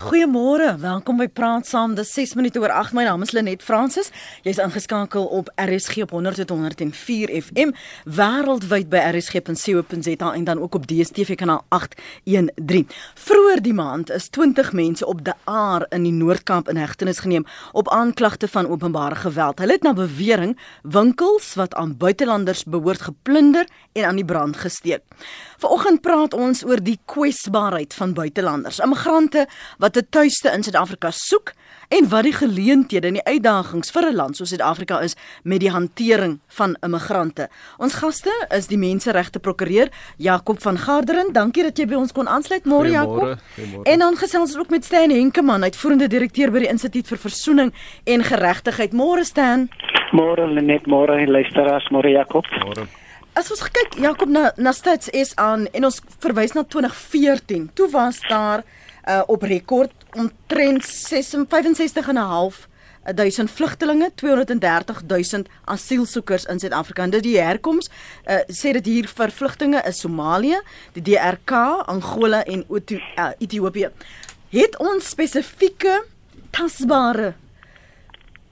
Goeiemôre, welkom by Praat Saam. Dis 6 minute oor 8. My naam is Lenet Fransis. Jy's ingeskakel op RSG op 100.104 FM, wêreldwyd by rsg.co.za en dan ook op DStv kanaal 813. Vroeger die maand is 20 mense op die Aar in die Noord-Kaap in hegtenis geneem op aanklagte van openbare geweld. Hulle het na bewering winkels wat aan buitelanders behoort geplunder en aan die brand gesteek. Vanoggend praat ons oor die kwesbaarheid van buitelanders, immigrante wat 'n tuiste in Suid-Afrika soek en wat die geleenthede en die uitdagings vir 'n land soos Suid-Afrika is met die hantering van immigrante. Ons gaste is die menseregte prokureur Jakob van Garderen. Dankie dat jy by ons kon aansluit, môre Jakob. En dan gesels ons ook met Stan Henkemann, uitvoerende direkteur by die Instituut vir Versoening en Geregtigheid. Môre Stan. Môre net môre luisteraars, môre Jakob. Môre. As ons kyk Jakob na na stats aan en ons verwys na 2014. Toe was daar uh, op rekord omtrent 65 en 'n half 1000 vlugtelinge, 230 000 asielsoekers in Suid-Afrika. En dit die herkoms uh, sê dit hier vir vlugtinge is Somalië, die DRK, Angola en uh, Ethiopië. Het ons spesifieke tasbare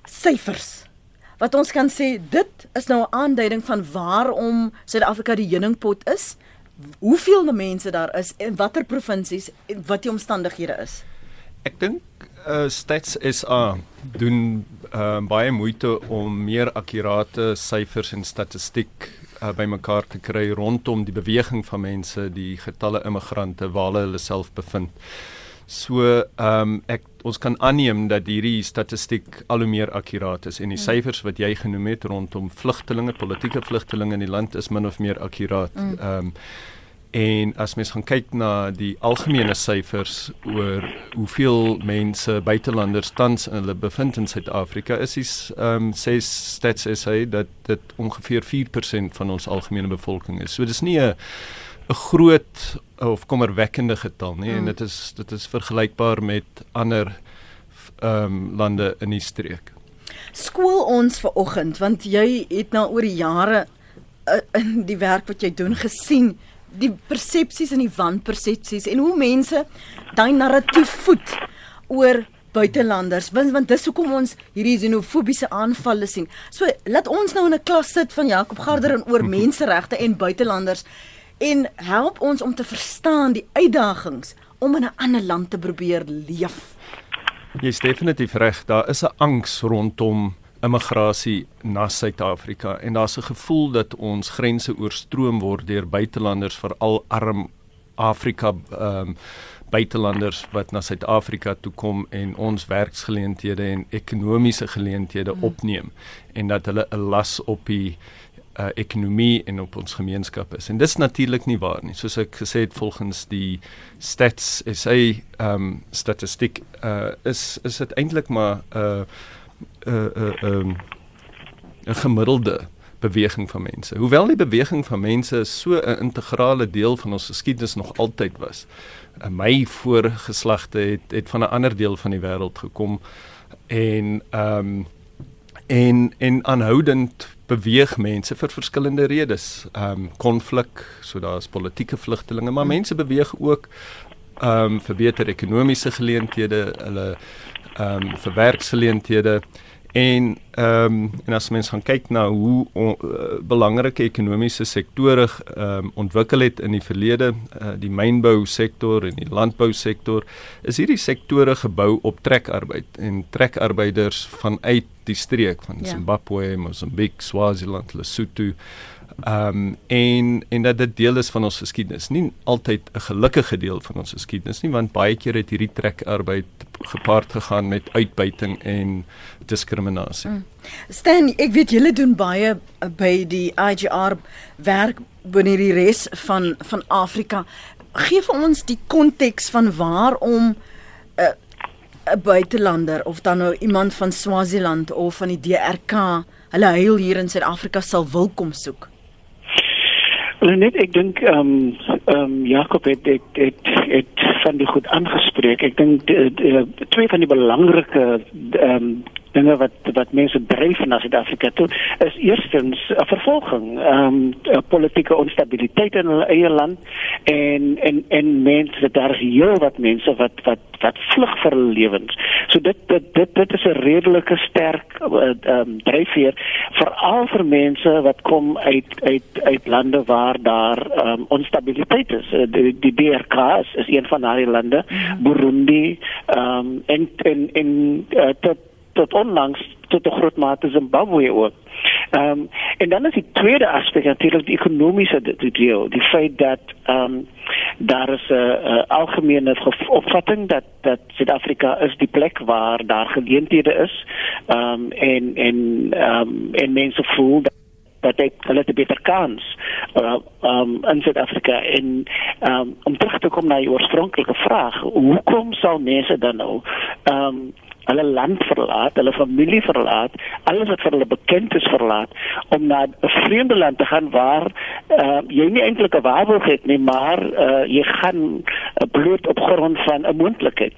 syfers wat ons kan sê dit is nou 'n aanduiding van waarom Suid-Afrika die heuningpot is. Hoeveel mense daar is en watter provinsies en wat die omstandighede is. Ek dink uh, Stats SA doen uh, baie moeite om meer akkurate syfers en statistiek uh, bymekaar te kry rondom die beweging van mense, die getalle immigrante waar hulle self bevind. So ehm um, ek ons kan aanneem dat hierdie statistiek al hoe meer akkuraat is en die mm. syfers wat jy genoem het rondom vlugtelinge, politieke vlugtelinge in die land is min of meer akkuraat. Mm. Ehm um, en as mens gaan kyk na die algemene syfers oor hoeveel mense buitelanders tans in hulle bevind in Suid-Afrika is is ehm um, sê stats SA dat dit ongeveer 4% van ons algemene bevolking is. So dis nie 'n 'n groot of kommerwekkende getal nie mm. en dit is dit is vergelykbaar met ander ehm um, lande in die streek. Skool ons ver oggend want jy het nou oor die jare uh, in die werk wat jy doen gesien die persepsies en die wanpersepsies en hoe mense daai narratief voed oor buitelanders want want dis hoekom ons hierdie xenofobiese aanvalle sien. So laat ons nou in 'n klas sit van Jakob Garder en oor menseregte en buitelanders en help ons om te verstaan die uitdagings om in 'n ander land te probeer leef. Jy is definitief reg, daar is 'n angs rondom immigrasie na Suid-Afrika en daar's 'n gevoel dat ons grense oorstroom word deur buitelanders, veral arm Afrika ehm um, buitelanders wat na Suid-Afrika toe kom en ons werksgeleenthede en ekonomiese geleenthede hmm. opneem en dat hulle 'n las op die uh, ekonomie en op ons gemeenskap is. En dis natuurlik nie waar nie. Soos ek gesê het volgens die stats SA ehm um, statistiek uh, is is dit eintlik maar 'n uh, 'n uh, 'n uh, um, 'n gemiddelde beweging van mense. Hoewel die beweging van mense so 'n integrale deel van ons geskiedenis nog altyd was. My voorgeslagte het het van 'n ander deel van die wêreld gekom en ehm um, en en aanhoudend beweeg mense vir verskillende redes. Ehm um, konflik, so daar's politieke vlugtelinge, maar mense beweeg ook ehm um, vir beter ekonomiese geleenthede, hulle ehm um, vir werksgeleenthede en ehm um, en as mens gaan kyk na hoe on, uh, belangrike ekonomiese sektore ehm um, ontwikkel het in die verlede, uh, die mynbou sektor en die landbou sektor, is hierdie sektore gebou op trekarbeid en trekarbeiders vanuit die streek van ja. Zimbabwe, Mosambik, Swaziland, Lesotho Ehm um, en en dat dit deel is van ons geskiedenis. Nie altyd 'n gelukkige deel van ons geskiedenis nie, want baie keer het hierdie trekarbeid gepaard gegaan met uitbuiting en diskriminasie. Mm. Stan, ek weet julle doen baie uh, by die IGR werk binne die res van van Afrika. Gee vir ons die konteks van waarom 'n uh, 'n buitelander of dan nou iemand van Swaziland of van die DRK hulle huil hier in Suid-Afrika sal wil kom soek. Net ek dink ehm um, ehm um, Jakob het het het, het van die goed aangespreek. Ek dink twee van die belangrike ehm um, dinge wat wat mense dryf na Suid-Afrika toe is eerstens 'n vervolging, ehm um, politieke onstabiliteit in hulle eie land en en en mense daar is heel wat mense wat wat wat vlug vir hulle lewens. So dit dit dit, dit is 'n redelike sterk ehm um, dryfveer veral vir mense wat kom uit uit uit lande waar daar ehm um, onstabiliteit is. Uh, die, die DRK is, is een van daardie lande, mhm. Burundi ehm um, en en en uh, tot tot onlangs tot 'n groot mate Zimbabwe ook. Ehm um, en dan is die tweede aspek natuurlik die ekonomiese deel, die feit dat ehm um, daar is 'n algemene opvatting dat dat Suid-Afrika is die plek waar daar geleenthede is. Ehm um, en en ehm um, en mense voel dat dat dit hulle te beter kans uh, um in Suid-Afrika en um om terug te kom na die oorspronklike vraag hoekom sal mense dan nou um hulle land verlaat, hulle familie verlaat, alles wat vir hulle bekend is verlaat om na 'n vreemde land te gaan waar uh, jy nie eintlik 'n waarborg het nie, maar uh, jy gaan uh, bloot op grond van 'n moontlikheid.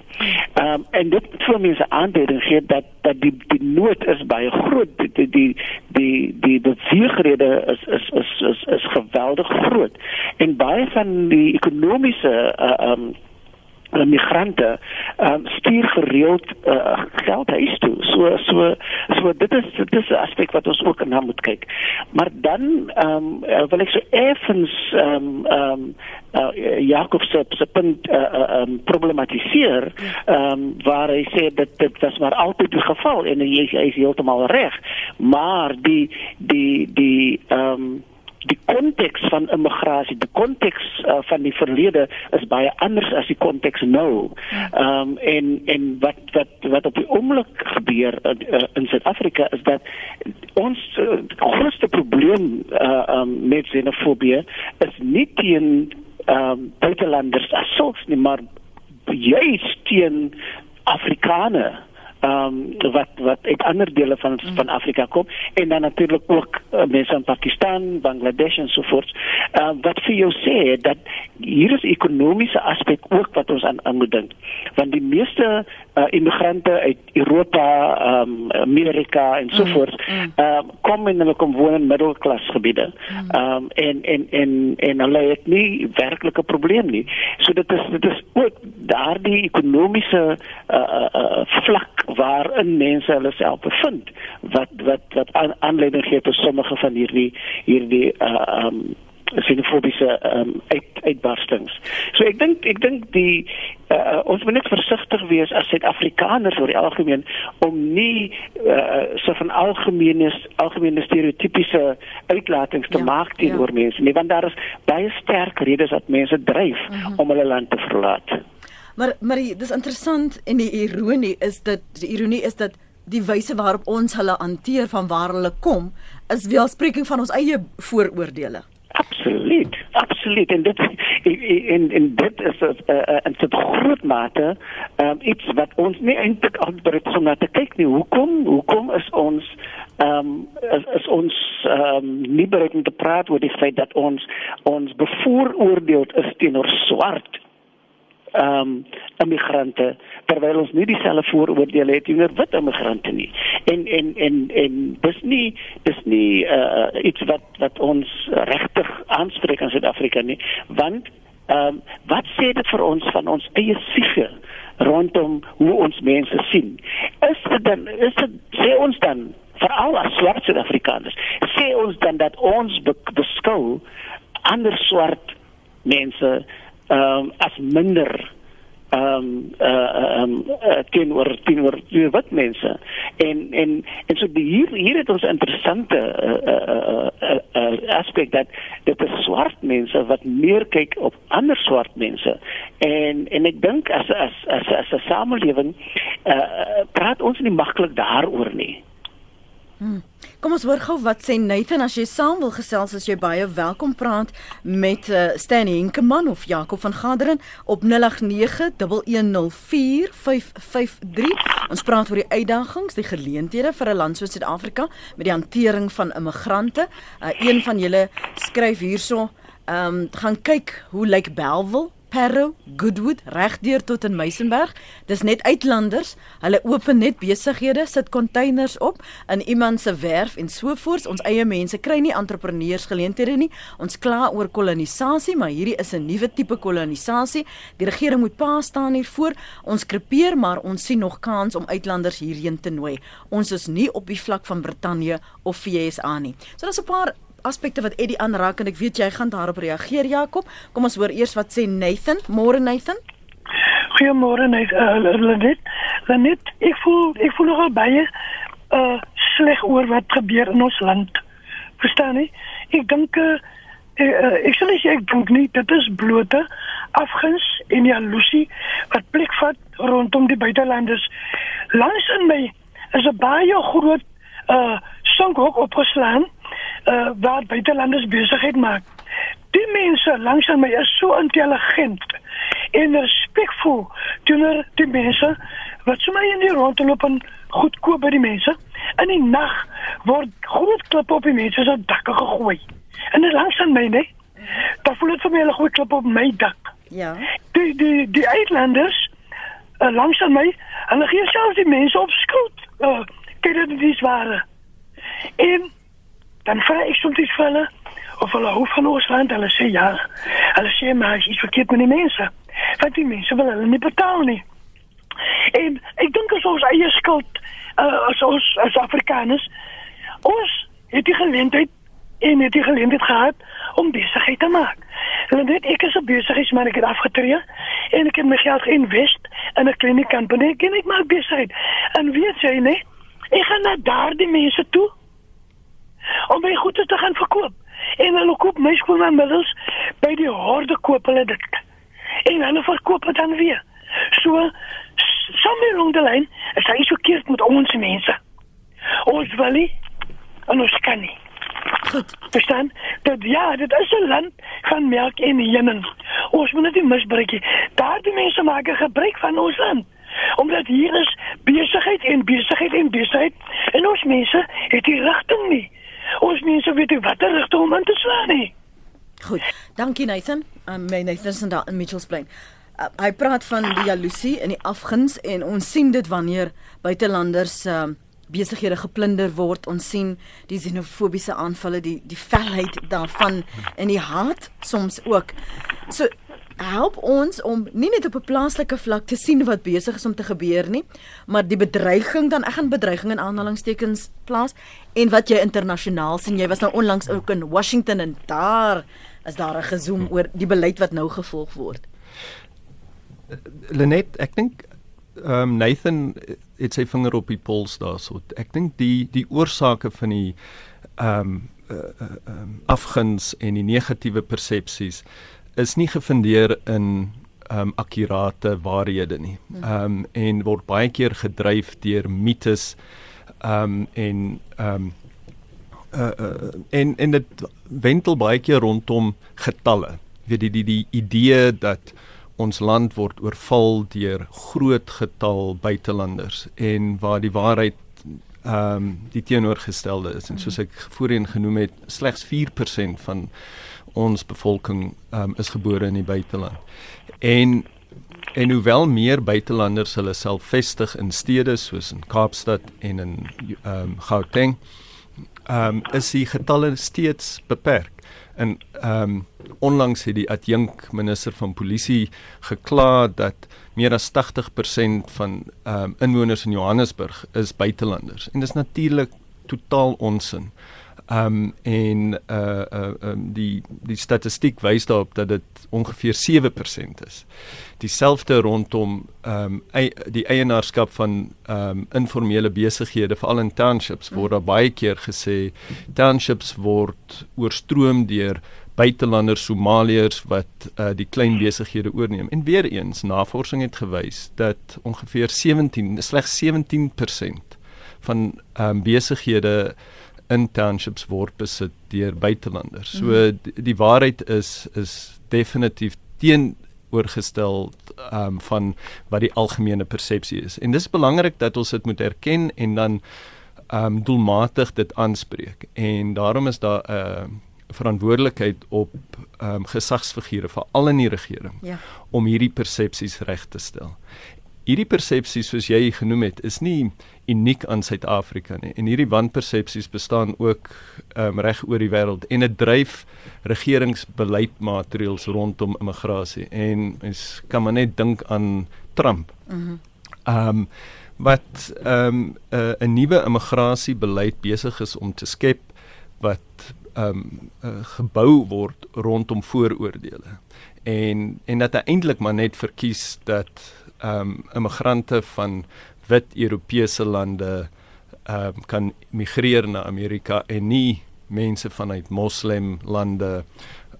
Um, en dit vir mense aanduiding gee dat dat die die nood is baie groot, die die die die beweegrede is is is is is geweldig groot en baie van die ekonomiese uh, um, uh, migrante um, stuur gereeld uh, geld huis toe. So so so dit is dit is 'n aspek wat ons ook na moet kyk. Maar dan ehm um, uh, wil ek so effens ehm um, ehm um, uh, Jakob se se punt uh, uh, um, problematiseer ehm um, waar hy sê dat dit was maar altyd die geval en hy, hy is heeltemal reg. Maar die die die ehm um, die konteks van immigrasie, die konteks uh, van die verlede is baie anders as die konteks nou. Ehm um, en en wat wat wat op die oomblik gebeur uh, uh, in Suid-Afrika is dat ons uh, grootste probleem uh, um, met xenofobie is nie teen ehm um, buitelanders as sulks nie, maar juist teen Afrikaners ehm um, wat wat uit ander dele van mm. van Afrika kom en dan natuurlik ook uh, mense in Pakistan, Bangladesh en so voort. Ehm uh, wat vir jou sê dat hier is ekonomiese aspek ook wat ons aan, aan moet dink. Want die meeste uh, immigrante uit Europa, ehm um, Amerika en so voort, mm. mm. ehm mm. um, kom in hulle kom woon in middelklas gebiede. Mm. Ehm um, en en en en hulle het nie werklike probleem nie. So dit is dit is ook daardie ekonomiese uh, uh, vlak waarin mense hulle self bevind wat wat wat aanleiding gee tot sommige van hierdie hierdie uh um xenofobiese um uit, uitbarstings. So ek dink ek dink die uh, ons moet net versigtig wees as Suid-Afrikaners oor die algemeen om nie uh, so van algemene algemene stereotypiese uitlatings te ja, maak teenoor ja. mense nie want daar is baie sterk redes dat mense dryf uh mhm. -huh. om hulle land te verlaat. Maar maar dis interessant en die ironie is dat die ironie is dat die wyse waarop ons hulle hanteer van waar hulle kom is weelspreking van ons eie vooroordeele. Absoluut, absoluut en dit en en dit is 'n uh, uh, in 'n groot mate um, iets wat ons nie eintlik altyd so na te kyk nie. Hoekom? Hoekom is ons ehm um, is, is ons ehm um, nie bereid om te praat oor die feit dat ons ons bevooroordeel is teenoor swart ehm um, immigrante terwyl ons nie dieselfde vooroordeele het teenoor wit immigrante nie. En en en en dis nie dis nie uh, iets wat wat ons regtig aanspreek in Suid-Afrika nie, want ehm um, wat sê dit vir ons van ons eie siege rondom hoe ons mense sien? Is dit dan is dit sê ons dan veral as swart Suid-Afrikaners sê ons dan dat ons beskou ander swart mense ehm um, as minder ehm um, uh um uh, teenoor teenoor wat mense. En en en so die, hier hier het ons interessante uh, uh, uh, uh, aspek dat dit is swart mense wat meer kyk op ander swart mense. En en ek dink as as as as 'n samelewing uh, praat ons nie maklik daaroor nie Hmm. Kom ons hoor gou wat sê Nathan as jy saam wil gesels as jy baie welkom praat met uh, Stanley Inkeman of Jakob van Gaderen op 0891104553. Ons praat oor die uitdagings, die geleenthede vir 'n land soos Suid-Afrika met die hantering van immigrante. Uh, een van julle skryf hierso, ehm um, gaan kyk hoe lyk Belwel Parow, Goodwood, regdeur tot in Meisenberg. Dis net uitlanders. Hulle open net besighede, sit containers op in iemand se werf en so voort. Ons eie mense kry nie entrepreneurs geleenthede nie. Ons kla oor kolonisasie, maar hierdie is 'n nuwe tipe kolonisasie. Die regering moet pa staan hiervoor. Ons krepeer, maar ons sien nog kans om uitlanders hierheen te nooi. Ons is nie op die vlak van Brittanje of VSA nie. So daar's 'n paar aspekte wat Eddie aanraak en ek weet jy gaan daarop reageer Jakob. Kom ons hoor eers wat sê Nathan. Môre Nathan. Goeiemôre Nathan. Uh, Lenet. Lenet, ek voel ek voel nogal baie uh sleg oor wat gebeur in ons land. Verstaan jy? Ek dink uh, uh, ek sê nie ek dink nie dit is blote afguns en jaloesie wat plek vat rondom die buitelanders. Langs in my is 'n baie groot uh sonkhok opgeslaan uh waar buitelanders besigheid maak. Die mense langs aan my is so intelligent en respekvol teenoor die mense wat sommer in die rondloop en goedkoop by die mense. In die nag word groot klippe op die mense se dakke gegooi. En dit langs aan my, nee. Daar voel dit vir my 'n groot klip op my dak. Ja. Die die die uitlanders uh, langs aan my, hulle gee selfs die mense op skuld. Uh, kyk dit dis ware. En dan vra ek soms vir hulle of hulle hou van ons land, hulle sê ja. Hulle sê maar iets verkeerd met die mense. Want die mense wil hulle nie betaal nie. En ek dink as ons eie skuld uh, as ons as Afrikaners ons het die geleentheid en het die geleentheid gehad om besigheid te maak. Hulle weet ek is 'n besigheidsman, ek het afgetree en ek het my geld geïnvest in 'n klein company en ek maak besigheid. En weet jy nee, ek gaan na daardie mense toe om my goede te gaan verkoop. En hulle koop my skoolmiddels by die horde koop hulle dit. En hulle verkoop dit dan weer. So sommer rond die lyn, is daar iets verkeerd met ons mense. Ons wil nie en ons kan nie. Goed. Verstaan? Dat ja, dit is 'n land van melk en heuning. Ons moet dit nie misbruik nie. Daardie mense maak gebruik van ons land. Omdat hier is besigheid en besigheid en besigheid en ons mense het die rigting nie. Ons mense weet nie watter rigting om in te slaan nie. Goed. Dankie Nathan. Um, my Nathan is daar in Mitchells Plain. Uh, hy praat van die jaloesie en die afguns en ons sien dit wanneer buitelanders um, besighede geplunder word. Ons sien die xenofobiese aanvalle, die die felheid daarvan en die haat soms ook. So help ons om nie net op 'n plaaslike vlak te sien wat besig is om te gebeur nie, maar die bedreiging dan ek gaan bedreiging in aanhalingstekens plaas en wat jy internasionaal sien. Jy was nou onlangs ook in Washington en daar is daar 'n gezoom oor die beleid wat nou gevolg word. Lenet, ek dink ehm um, Nathan het sy vinger op die pols daarso. Ek dink die die oorsake van die ehm um, uh, um, afguns en die negatiewe persepsies is nie gefundeer in ehm um, akkurate waarhede nie. Ehm um, en word baie keer gedryf deur mites ehm um, en ehm um, uh, uh, en en dit wentel baie keer rondom getalle. Weet die die die idee dat ons land word oorval deur groot getal buitelanders en waar die waarheid ehm um, die teenoorgestelde is en soos ek voorheen genoem het slegs 4% van ons bevolking um, is gebore in die buiteland. En en hoewel meer buitelanders hulle self vestig in stede soos in Kaapstad en in ehm um, Gauteng, ehm um, is die getalle steeds beperk. En ehm um, onlangs het die adjunk minister van polisie gekla dat meer as 80% van ehm um, inwoners in Johannesburg is buitelanders. En dis natuurlik totaal onsin. Ehm um, en uh uh um, die die statistiek wys daarop dat dit ongeveer 7% is. Dieselfde rondom um, die eienaarskap van um, informele besighede veral in townships word daar baie keer gesê townships word oorstroom deur buitelanders Somaliërs wat uh, die klein besighede oorneem. En weer eens navorsing het gewys dat ongeveer 17 slegs 17% van um, besighede in townships word besit deur buitelanders. So mhm. die, die waarheid is is definitief teenoorgestel um van wat die algemene persepsie is. En dis belangrik dat ons dit moet erken en dan um doelmatig dit aanspreek. En daarom is daar 'n uh, verantwoordelikheid op ehm um, gesagsfigure veral in die regering Ja. om hierdie persepsies reg te stel. Hierdie persepsies soos jy genoem het, is nie uniek aan Suid-Afrika nie. En hierdie wanpersepsies bestaan ook um, reg oor die wêreld en dit dryf regeringsbeleidmaatreëls rondom immigrasie. En mens kan maar net dink aan Trump. Mhm. Ehm um, wat ehm um, 'n uh, nuwe immigrasiebeleid besig is om te skep wat ehm um, uh, gebou word rondom vooroordeele. En en dat hy eintlik maar net verkies dat um, immigrante van wit Europese lande ehm um, kan migreer na Amerika en nie mense vanuit moslim lande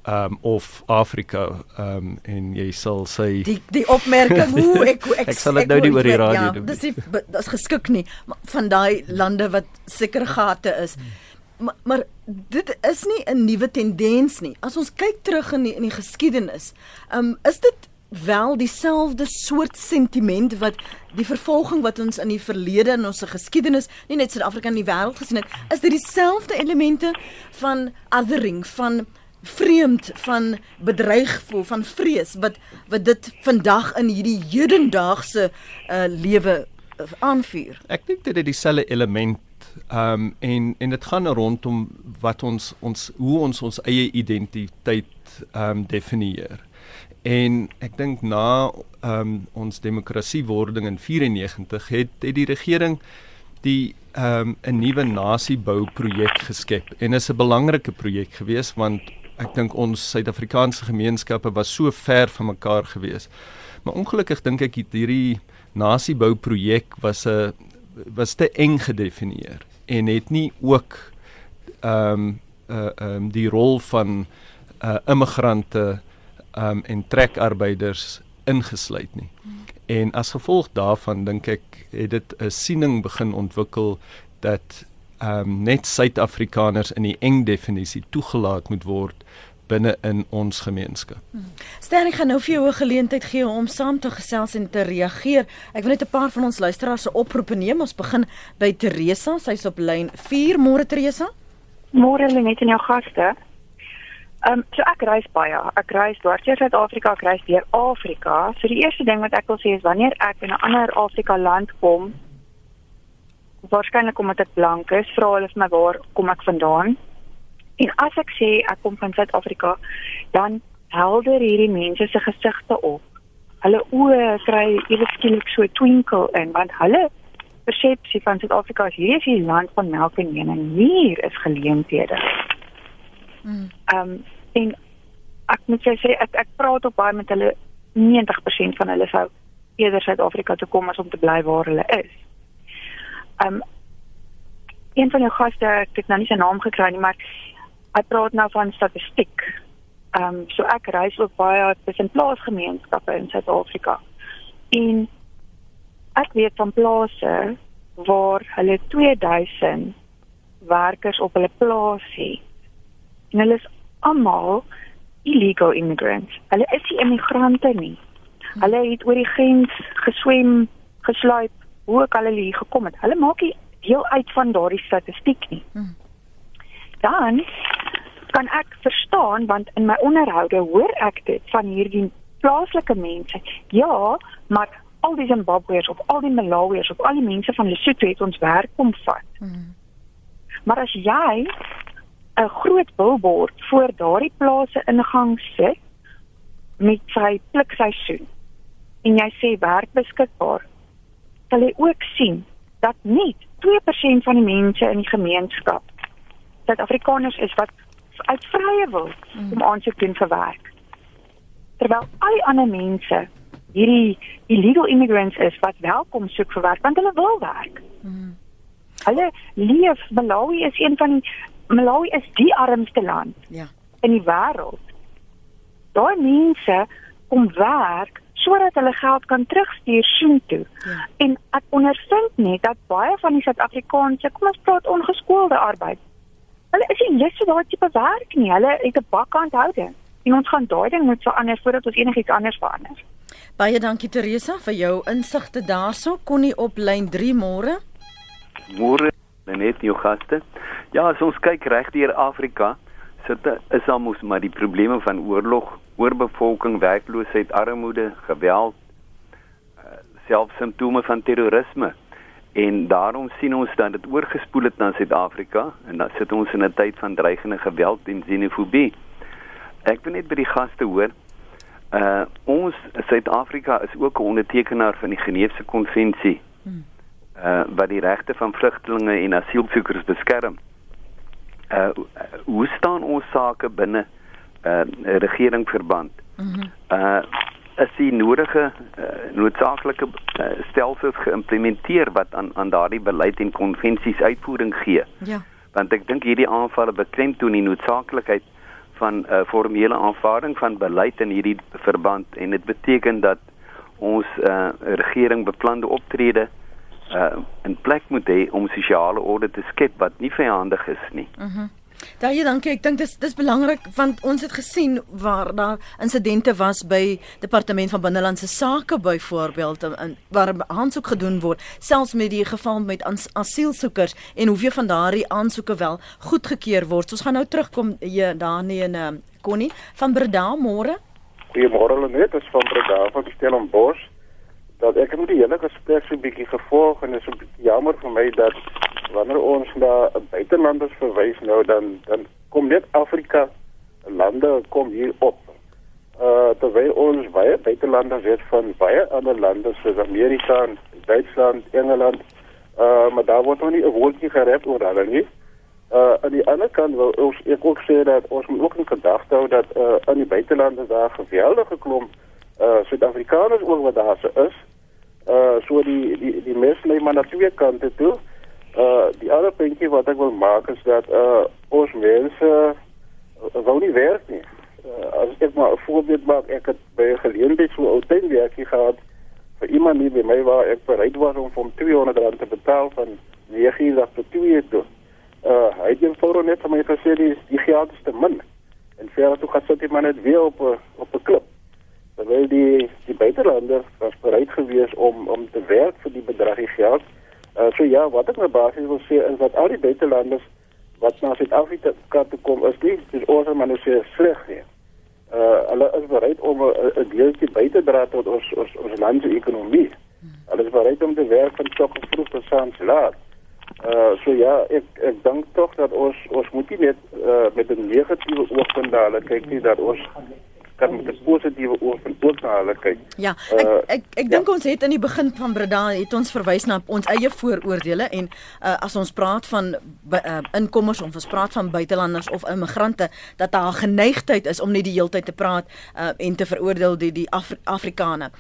ehm um, of Afrika ehm um, en jy sal sê Die die opmerking hoe ek ek Ek sal dit nou nie oor die radio ja, doen Dis nie dis geskik nie van daai lande wat seker gate is. Maar maar dit is nie 'n nuwe tendens nie. As ons kyk terug in die, in die geskiedenis, um, is dit wel dieselfde soort sentiment wat die vervolging wat ons in die verlede in ons geskiedenis, nie net Suid-Afrika in die wêreld gesien het, is dit dieselfde elemente van othering, van vreemd van bedreig voel van vrees wat wat dit vandag in hierdie hedendaagse uh, lewe uh, aanvuur. Ek dink dit het dieselfde element ehm um, en en dit gaan rondom wat ons ons hoe ons ons eie identiteit ehm um, definieer. En ek dink na ehm um, ons demokrasiewording in 94 het het die regering die ehm um, 'n nuwe nasiebou projek geskep en is 'n belangrike projek geweest want ek dink ons Suid-Afrikaanse gemeenskappe was so ver van mekaar geweest. Maar ongelukkig dink ek hierdie nasiebou projek was 'n was te eng gedefinieer en het nie ook ehm um, uh ehm um, die rol van uh immigrante ehm um, en trekarbeiders ingesluit nie. En as gevolg daarvan dink ek het dit 'n siening begin ontwikkel dat ehm um, net Suid-Afrikaners in die eng definisie toegelaat moet word binne in ons gemeenskap. Stel ek gaan nou vir jou 'n geleentheid gee om saam te gesels en te reageer. Ek wil net 'n paar van ons luisteraars se oproepe neem. Ons begin by Teresa. Sy's op lyn 4. Môre Teresa. Môre lê net in jou gaste. Ehm um, so ek reis baie. Ek reis dwars deur Suid-Afrika, ek reis deur Afrika. So die eerste ding wat ek wil sê is wanneer ek in 'n ander Afrika land kom, waarskynlik omdat ek blank is, vra hulle vir my waar kom ek vandaan? En as ek sê ek kom van Suid-Afrika, dan helder hierdie mense se gesigte op. Hulle oë kry ewe skielik so 'n twinkle in want hulle persepsie van Suid-Afrika is hier is die land van melk en honing. Hier is geleenthede. Mm. Ehm um, en ek moet sê ek ek praat op baie met hulle 90% van hulle sou eerder Suid-Afrika toe kom as om te bly waar hulle is. Ehm um, een van jou gaste, ek het nou nie sy naam gekry nie, maar hy praat nou van statistiek. Ehm um, so ek reis ook baie tussen plaasgemeenskappe in Suid-Afrika. En ek weet van plase waar hulle 2000 werkers op hulle plaas het. En hulle is almal illegal immigrants. Hulle is nie immigrante nie. Hulle het oor die grens geswem, gesluip, hoe ook al hulle hier gekom het. Hulle maak nie deel uit van daardie statistiek nie. Hmm. Dan kan ek verstaan want in my onderhoude hoor ek dit van hierdie plaaslike mense. Ja, maar al die Zimbabweërs of al die Malawiërs of al die mense van Lesotho het ons werk kom vat. Mm. Maar as jy 'n groot billboard voor daardie plase ingang sit met sy plikseisoen en jy sê werk beskikbaar, sal jy ook sien dat nie 2% van die mense in die gemeenskap Suid-Afrikaners is wat uit vrye wil om aansoek doen vir werk. Terwyl al die ander mense hierdie illegal immigrants is wat welkom soek vir werk want hulle wil werk. Mm. Hulle leef Malawi is een van die Malawi is die armste land Ja. in die wêreld. Daai mense kom werk sodat hulle geld kan terugstuur soontoe. Ja. En ek ondervind net dat baie van die Suid-Afrikaanse, kom ons praat ongeskoolde arbeid. Hulle is nie lus vir daai tipe werk nie. Hulle het 'n bakhandhouding. En ons gaan daai ding moet verander voordat ons enigiets anders verander. Baie dankie Teresa vir jou insigte daarso. Connie op lyn 3 môre. Môre net jou gaste. Ja, as ons kyk reg deur Afrika, sit is almos maar die probleme van oorlog, oorbevolking, werkloosheid, armoede, geweld, uh, selfs simptome van terrorisme. En daarom sien ons dat dit oorgespoel het na Suid-Afrika en dan sit ons in 'n tyd van dreigende geweld en xenofobie. Ek wil net by die gaste hoor. Uh ons Suid-Afrika is ook 'n ondertekenaar van die Geneefse konvensie. Uh wat die regte van vlugtelinge en asielsoekers beskerm. Uh hoe staan ons sake binne uh regeringverband? Uh is die nodige uh, noodsaaklike uh, stelsels geïmplementeer wat aan aan daardie beleid en konvensies uitvoering gee. Ja. Want ek dink hierdie aanvalle beklemtoon die noodsaaklikheid van 'n uh, formele aanvaarding van beleid in hierdie verband en dit beteken dat ons uh, regering beplande optrede uh, in plek moet hê om sosiale orde te skep wat nie vyandig is nie. Mhm. Daai ja, dankie. Ek dink dis dis belangrik want ons het gesien waar daar insidente was by Departement van Binnelandse Sake byvoorbeeld in waar aansoek gedoen word, selfs met die geval met as, asielsoekers en hoeveel van daardie aansoeke wel goedgekeur word. So, ons gaan nou terugkom hier daar nie in uh, Connie van Breda môre. Goeiemôre Lenet, is van Breda van Stellenbosch. Dat ek het die hele gesprek so 'n bietjie gevolg en is 'n bietjie jammer vir my dat wanneer ons na buitelanders verwys nou dan dan kom net Afrika lande kom hier op. Uh terwyl ons baie buitelanders het van baie ander lande soos Amerika, Duitsland, Engeland, uh maar daar word nog nie 'n woordjie gerep oor hulle nie. Uh aan die ander kant wil ons ek ook sê dat ons moet ook in gedagte hou dat uh aan die buitelande daar geweldige klomp uh Suid-Afrikaners ook wat daar is. Uh so die die die mense lê maar na twee kante toe. Uh die ander puntjie wat ek wil maak is dat uh ons mense uh, wou nie werk nie. Uh, as ek maar 'n voorbeeld maak, ek het by 'n geleentheid so ou tuinwerkie gehad vir iemand nie by my waar ek bereid was om van 200 rand te betaal van 9 uur tot 2 uur toe. Uh hy het eenvoudig net vir my gesê die die geld is te min. En verder toe gaan sit die man net weer op 'n op 'n klip. Terwyl die die buitelanders was bereid gewees om om te werk vir die bedragie geld. Uh, so ja, wat ek nou basies wil sê is dat al die buitelanders wat na Suid-Afrika toe kom is nie dis ons maar nou sê sleg nie. Uh hulle is bereid om 'n deeltjie by te dra tot ons ons ons land se ekonomie. Hulle is bereid om te werk van sok vroeg tot saans laat. Uh so ja, ek ek dink tog dat ons ons moet nie net uh, met 'n negatiewe oogpunt daar kyk nie dat ons kan met 'n positiewe oogpunt ook na hulle kyk. Ja, ek ek, ek dink ja. ons het in die begin van Breda het ons verwys na ons eie vooroordeele en uh, as ons praat van uh, inkommers of ons praat van buitelanders of immigrante dat daar geneigtheid is om net die heeltyd te praat uh, en te veroordeel die die Afri Afrikane.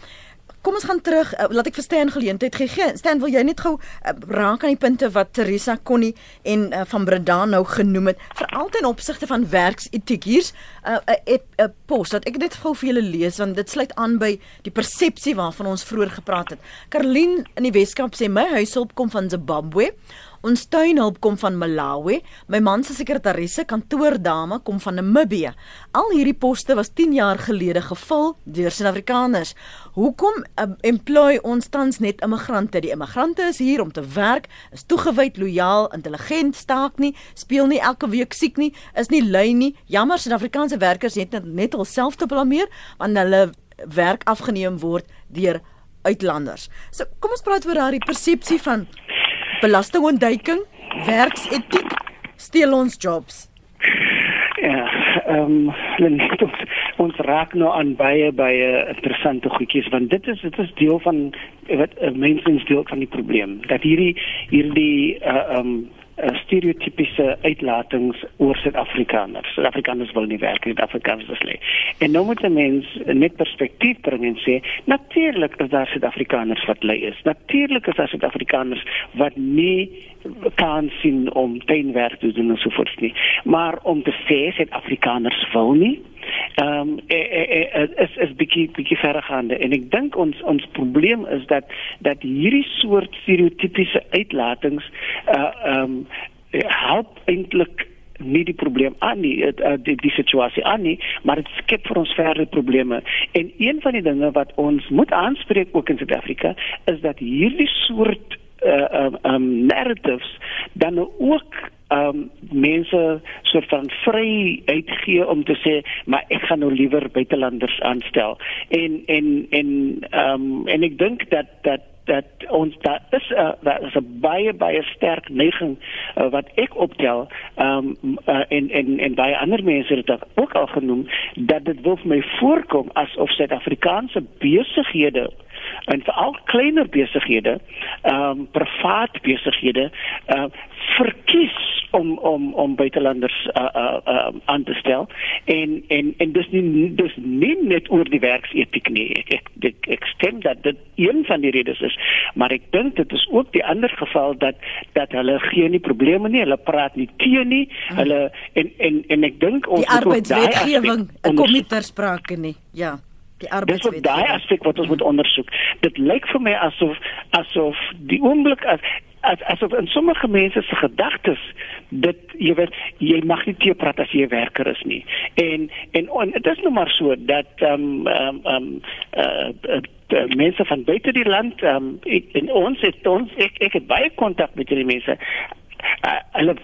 Kom ons gaan terug. Uh, laat ek vir Stan geleentheid gee. Stan, wil jy net gou uh, raak aan die punte wat Teresa Connie en uh, van Breda nou genoem het, veral ten opsigte van werksetiek hier's 'n uh, 'n uh, uh, pos dat ek dit gou vir julle lees want dit sluit aan by die persepsie waarvan ons vroeër gepraat het. Karlien in die Weskaap sê my huishulp kom van Zimbabwe. Ons tuinhulp kom van Malawi. My man se sekretaresse kantoordame kom van Namibië. Al hierdie poste was 10 jaar gelede gevul deur Suid-Afrikaners. Hoekom um, employ ons tans net immigrante? Die immigrante is hier om te werk, is toegewyd, lojaal, intelligent, staak nie, speel nie elke week siek nie, is nie lui nie. Jammer Suid-Afrikaanse werkers het net, net hulself te blameer want hulle werk afgeneem word deur uitlanders. So kom ons praat oor daardie persepsie van belastingontduiking, werksetiek, steel ons jobs. Ja, ehm um, ons, ons raak nou aan baie baie interessante goedjies want dit is dit is deel van wat uh, mense deel van die probleem dat hierdie hierdie uh, ehm um, stereotypiese uitlatings oor Suid-Afrikaners. Suid-Afrikaners wil nie werk nie, Afrikaners is lê. En nou moet 'n mens net perspektief bring en sê, natuurlik is daar Suid-Afrikaners wat lê is. Natuurlik is daar Suid-Afrikaners wat nie kan sien om tuinwerk te doen en so voort nie. Maar om te sê Suid-Afrikaners wil nie. Ehm um, is is bietjie bietjie verregaande en ek dink ons ons probleem is dat dat hierdie soort stereotypiese uitlatings uh ehm um, help eintlik nie die probleem aan nie uh, die die situasie aan nie maar dit skep vir ons verdere probleme. En een van die dinge wat ons moet aanspreek ook in Suid-Afrika is dat hierdie soort uh um, um narratives dan ook um, mense soort van vryheid gee om te sê maar ek gaan nou liewer buitelanders aanstel. En en en um, en ek dink dat dat dat ons daar is 'n uh, daar is 'n baie baie sterk neiging uh, wat ek optel um, uh, en en en baie ander mense het dit ook al genoem dat dit wil vir my voorkom asof Suid-Afrikaanse besighede en veral kleiner besighede, ehm um, privaat besighede, ehm uh, verkies om om om buitelanders uh, uh, uh, aan te stel en en en dis nie dis nie net oor die werksetiek nie ek ek, ek ek stem dat dit een van die redes is maar ek dink dit is ook die ander geval dat dat hulle geen nie probleme nie hulle praat nie teen nie hmm. hulle en en en ek dink ons die arbeidswetgewing kom nie ter sprake nie ja die arbeidswetgewing. Dis daai aspek wat ons moet ondersoek. Dit lyk vir my asof asof die oomblik as as asof in sommige mense se gedagtes dit jy weet jy mag nie te praat as jy 'n werker is nie. En en dit is nou maar so dat ehm ehm ehm uh, mense van buite die land um, in ons het ons ek ek het baie kontak met hierdie mense uh, hulle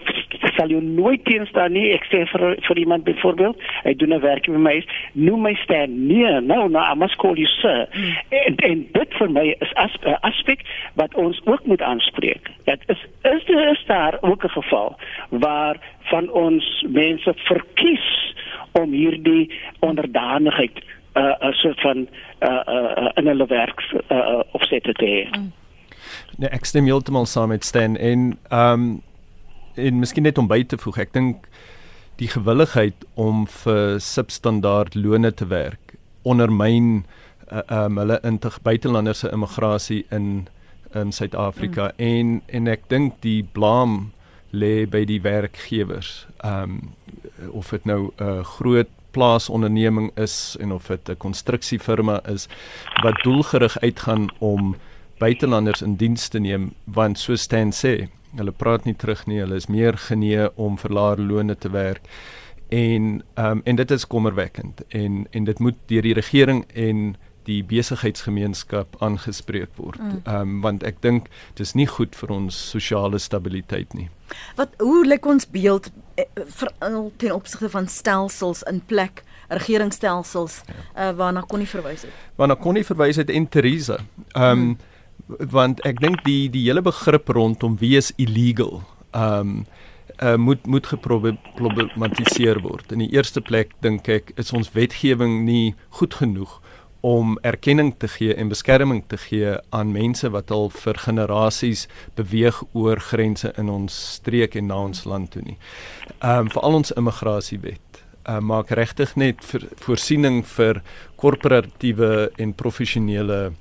sal jou nooit teenstaan nie ek sê vir vir iemand byvoorbeeld hy doen 'n werk met my noem my staan nee no no I must call you sir hmm. en en dit vir my is 'n as, aspek wat ons ook moet aanspreek dit is is daar is daar ook 'n geval waar van ons mense verkies om hierdie onderdanigheid 'n uh, 'n soort van uh, uh, in hulle werk uh, opset te hê. Mm. Nee, ek stem heeltemal saam met Stan en ehm um, en miskien net om by te voeg, ek dink die gewilligheid om vir substandaard lone te werk ondermyn uh, um hulle integ buitelanders se immigrasie in in Suid-Afrika mm. en en ek dink die blame lê by die werkgewers. Um of dit nou 'n uh, groot plaasonderneming is en of dit 'n konstruksiefirma is wat doelgerig uitgaan om buitelanders in diens te neem want so Stan sê Hulle praat nie terug nie. Hulle is meer genee om vir laer loone te werk. En ehm um, en dit is kommerwekkend en en dit moet deur die regering en die besigheidsgemeenskap aangespreek word. Mm. Ehm mm. um, want ek dink dis nie goed vir ons sosiale stabiliteit nie. Wat hoe lyk ons beeld eh, veral ten opsigte van stelsels in plek? regeringsstelsels ja. uh, waarna kon nie verwys het. Waarna kon nie verwys het en Theresa. Ehm um, mm want ek dink die die hele begrip rondom wie is illegal um uh, moet moet geproblematiseer word. In die eerste plek dink ek is ons wetgewing nie goed genoeg om erkenning te gee en beskerming te gee aan mense wat al vir generasies beweeg oor grense in ons streek en na ons land toe nie. Um veral ons immigrasiewet uh, maak regtig net vir voorsiening vir korporatiewe en professionele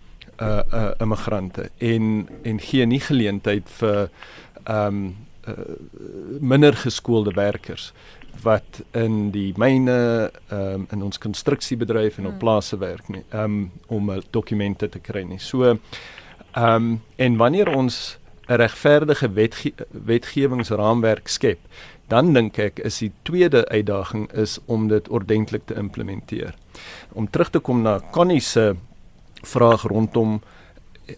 uh uh immigrante en en gee nie geleentheid vir um uh, minder geskoolde werkers wat in die myne um in ons konstruksiebedryf en op hmm. plase werk nie um om dokumente te kry nie. So um en wanneer ons 'n regverdige wetge wetgewingsraamwerk skep, dan dink ek is die tweede uitdaging is om dit ordentlik te implementeer. Om terug te kom na Connie se vraag rondom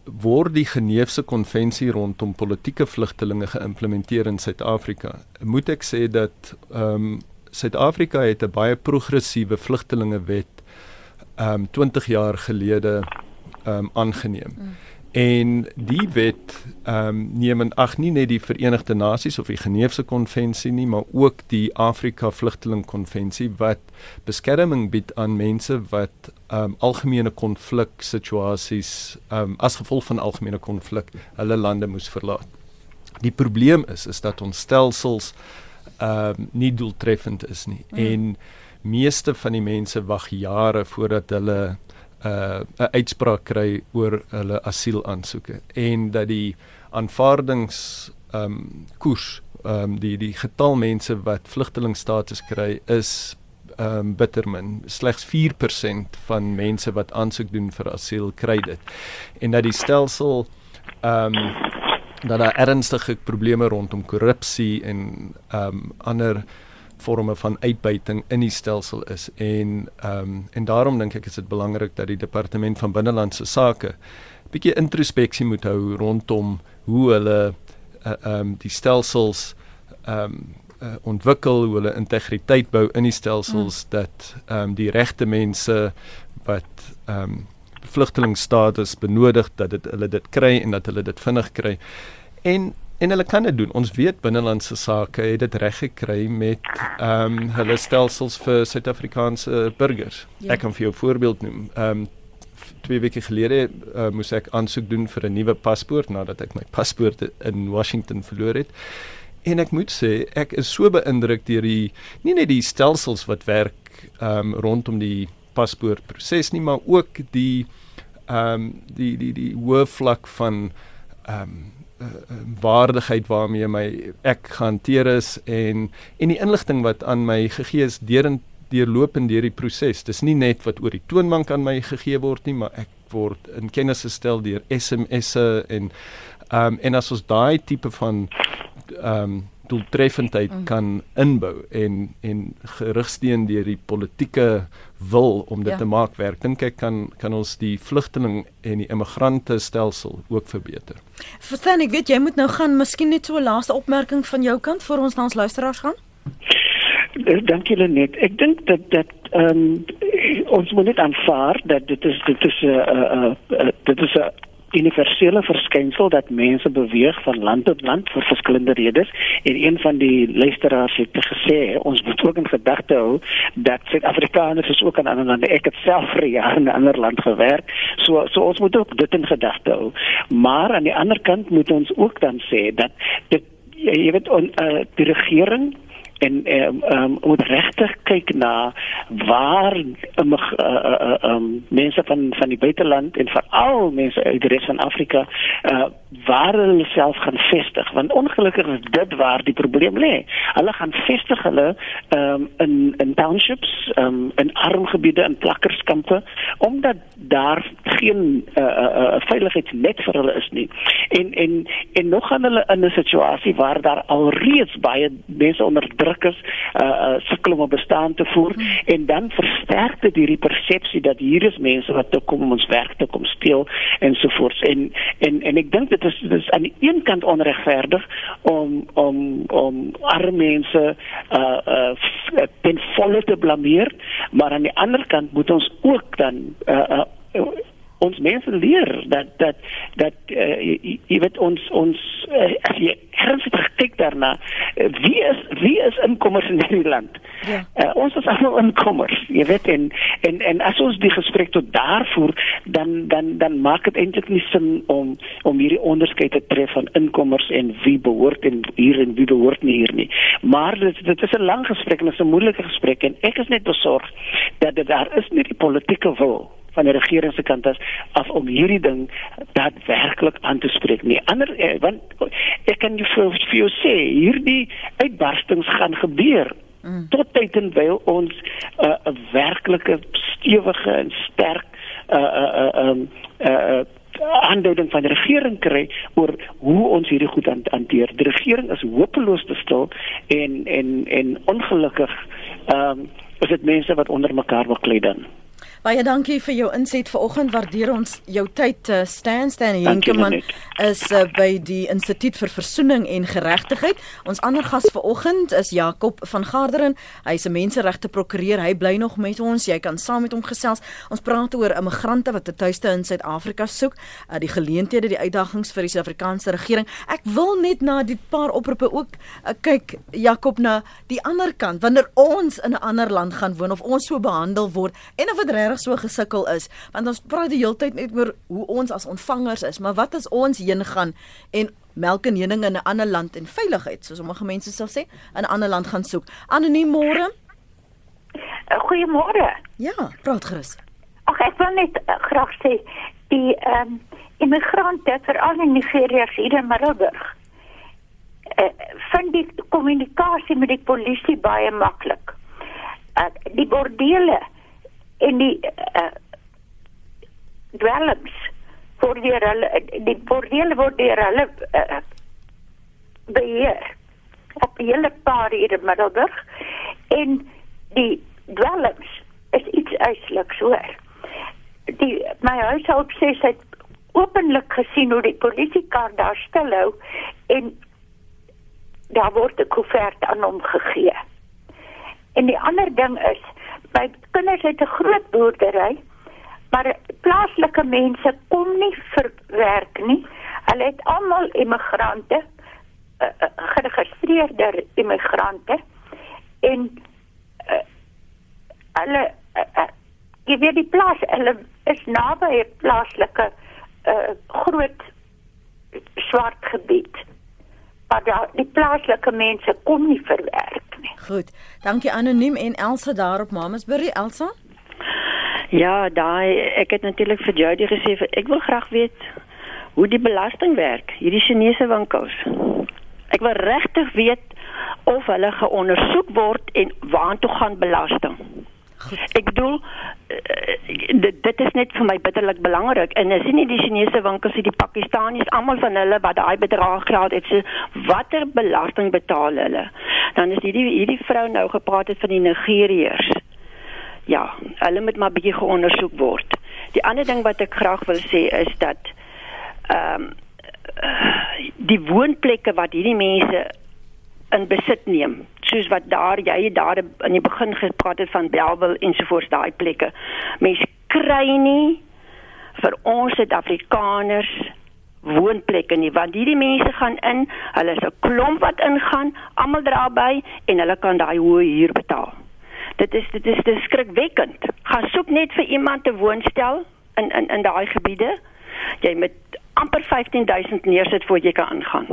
word die Geneefse konvensie rondom politieke vlugtelinge geïmplementeer in Suid-Afrika. Moet ek sê dat ehm um, Suid-Afrika het 'n baie progressiewe vlugtelingewet ehm um, 20 jaar gelede ehm um, aangeneem. Mm. En die wet ehm um, neem in ag nie net die Verenigde Nasies of die Geneefse konvensie nie, maar ook die Afrika Vlugteling Konvensie wat beskerming bied aan mense wat um, algemene konflik situasies ehm um, as gevolg van algemene konflik hulle lande moes verlaat. Die probleem is is dat ons stelsels ehm um, nie doeltreffend is nie mm. en meeste van die mense wag jare voordat hulle uh 'n uitspraak kry oor hulle asielaansoeke en dat die aanvaardings um koers um die die getal mense wat vlugtelingstatus kry is um bittermin. Slegs 4% van mense wat aansoek doen vir asiel kry dit. En dat die stelsel um dat daar ernstige probleme rondom korrupsie en um ander forme van uitbuiting in die stelsel is. En ehm um, en daarom dink ek is dit belangrik dat die departement van binnelandse sake bietjie introspeksie moet hou rondom hoe hulle eh, ehm uh, um, die stelsels ehm um, uh, ontwikkel, hoe hulle integriteit bou in die stelsels mm. dat ehm um, die regte mense wat ehm um, vlugtelingstatus benodig dat dit hulle dit kry en dat hulle dit vinnig kry. En en hulle kan dit doen. Ons weet binnelandse sake het dit reg gekry met ehm um, hulle stelsels vir Suid-Afrikaanse burgers. Ja. Ek kan vir jou 'n voorbeeld noem. Ehm um, twee weke gelede uh, moes ek aansoek doen vir 'n nuwe paspoort nadat ek my paspoort in Washington verloor het. En ek moet sê ek is so beïndruk deur die nie net die stelsels wat werk ehm um, rondom die paspoortproses nie, maar ook die ehm um, die die die hoë vlak van ehm um, uh, waardigheid waarmee my ek gehanteer is en en die inligting wat aan my gegee is deurend deurlopend deur die proses. Dis nie net wat oor die toonbank aan my gegee word nie, maar ek word in kennis gestel deur SMS'e en ehm um, en as ons daai tipe van ehm um, doeltreffendheid mm. kan inbou en en gerigsteen deur die politieke wil om dit ja. te maak werk dink ek kan kan ons die vlugteling en die immigrante stelsel ook verbeter. Verstaan ek weet jy moet nou gaan miskien net so 'n laaste opmerking van jou kant voor ons na ons luisteraars gaan. Eh, dankie Lenet. Ek dink dat dat ehm um, ons moet net aanvaar dat dit is dit is 'n uh, uh, uh, dit is 'n uh, universele verskynsel dat mense beweeg van land tot land vir verskillende redes. En een van die luisteraars het gesê ons moet ook in gedagte hou dat Suid-Afrikaners is ook in ander lande. Ek het self vir jare in 'n ander land gewerk. So so ons moet ook dit in gedagte hou. Maar aan die ander kant moet ons ook dan sê dat dit jy weet on, uh, die regering en ehm um, um, moet regtig kyk na waar um, uh, uh, um, mense van van die buiteland en veral mense uit die res van Afrika uh, waar hulle self gaan vestig want ongelukkig is dit waar die probleem lê. Hulle gaan vestig hulle um, in in townships, um, in arm gebiede in plakkerskampe omdat daar geen uh, uh, veiligheidsnet vir hulle is nie. En en en nog gaan hulle in 'n situasie waar daar alreeds baie mense onder druk is, uh, uh sukkel om 'n bestaan te voer hmm. en dan versterk dit hierdie persepsie dat hier is mense wat toe kom om ons werk te kom steel ensovoorts. En en en ek dink dit is dit is aan die een kant onregverdig om om om arme mense uh uh ten volle te blameer, maar aan die ander kant moet ons ook dan uh, uh ons mense leer dat dat dat uh, jy, jy weet ons ons uh, jy ernstig kyk daarna uh, wie is wie is inkommers in hierdie land ja. uh, ons is almal inkommers jy weet en en en as ons die gesprek tot daar voer dan dan dan maak dit eintlik nie sin om om hierdie onderskeid te tref van inkommers en wie behoort en hier en wie behoort nie hier nie maar dit dit is 'n lang gesprek en 'n moeilike gesprek en ek is net besorg dat dit daar is nie die politieke wil van die regering se kant as af om hierdie ding daadwerklik aan te spreek nie. Ander eh, want ek kan jou vir, vir jou sê hierdie uitbarstings gaan gebeur mm. tot tyd en wyl ons eh, 'n uh, werklike stewige en sterk 'n uh, uh, uh, um, uh, uh, aanduiding van die regering kry oor hoe ons hierdie goed hanteer. Die regering is hopeloos te stil en en en ongelukkig ehm um, is dit mense wat onder mekaar wil klei dan. Baie dankie vir jou inset vanoggend. Waardeer ons jou tyd. Uh, Stan Stan Henkemann is uh, by die Instituut vir Versoening en Geregtigheid. Ons ander gas vanoggend is Jakob van Garderen. Hy's 'n menseregte prokureur. Hy bly nog met ons. Jy kan saam met hom gesels. Ons praat oor immigrante wat 'n tuiste in Suid-Afrika soek, uh, die geleenthede, die uitdagings vir die Suid-Afrikaanse regering. Ek wil net na die paar oproepe ook uh, kyk Jakob na die ander kant. Wanneer ons in 'n ander land gaan woon of ons so behandel word en of dit regtig so gesukkel is want ons praat die hele tyd net oor hoe ons as ontvangers is maar wat as ons heen gaan en melk en honing in 'n ander land en veiligheid soos sommige mense sal sê in 'n ander land gaan soek. Anoniem môre? Eh, goeiemôre. Ja praat gerus. Ag ek wil net uh, graag sê die ehm um, immigrante veral in Nigeria hier in Middelburg uh, vind die kommunikasie met die polisie baie maklik uh, die bordele en die uh, dwelms word deur hulle die bordele word deur hulle uh, beheer. Op die hele paar hier in Middelburg. En die dwelms is iets uitsluks hoor. Die my huishoudt sê sy het openlik gesien hoe die polisiekar daar stilhou en daar word 'n koevert aan hom gegee. En die ander ding is, my kinders het 'n groot boerdery, maar plaaslike mense kom nie vir werk nie. Hulle het almal immigrante, uh, uh, geregistreerde immigrante en uh, hulle uh, uh, jy weet die plaas, hulle is naby 'n plaaslike uh, groot swart gebied. Maar daar die plaaslike mense kom nie vir werk nie. Goed. Dankie anoniem en Elsa daar op Mamasbury. Elsa? Ja, daai ek het natuurlik vir Jody gesê ek wil graag weet hoe die belasting werk, hierdie Chinese winkels. Ek wil regtig weet of hulle geondersoek word en waartoe gaan belasting. Ek bedoel dit dit is net vir my bitterlik belangrik en jy nie die Chinese winkels nie, die Pakistaniërs, almal van hulle wat daai bedrag geld het, so watter belasting betaal hulle? Dan is hierdie hierdie vrou nou gepraat het van die Nigeriërs. Ja, hulle moet maar bietjie geondersoek word. Die ander ding wat ek graag wil sê is dat ehm um, die woonplekke wat hierdie mense in besit neem soos wat daar jy daar in die begin gepraat het van Belwel ensovoorts daai plekke. Mense kry nie vir ons Suid-Afrikaners woonplekke nie want hierdie mense gaan in hulle is 'n klomp wat ingaan almal daarby en hulle kan daai hoë huur betaal. Dit is dit is, skrikwekkend. Gaan soek net vir iemand te woonstel in in in daai gebiede. Jy met amper 15000 neersit voor jy kan aangaan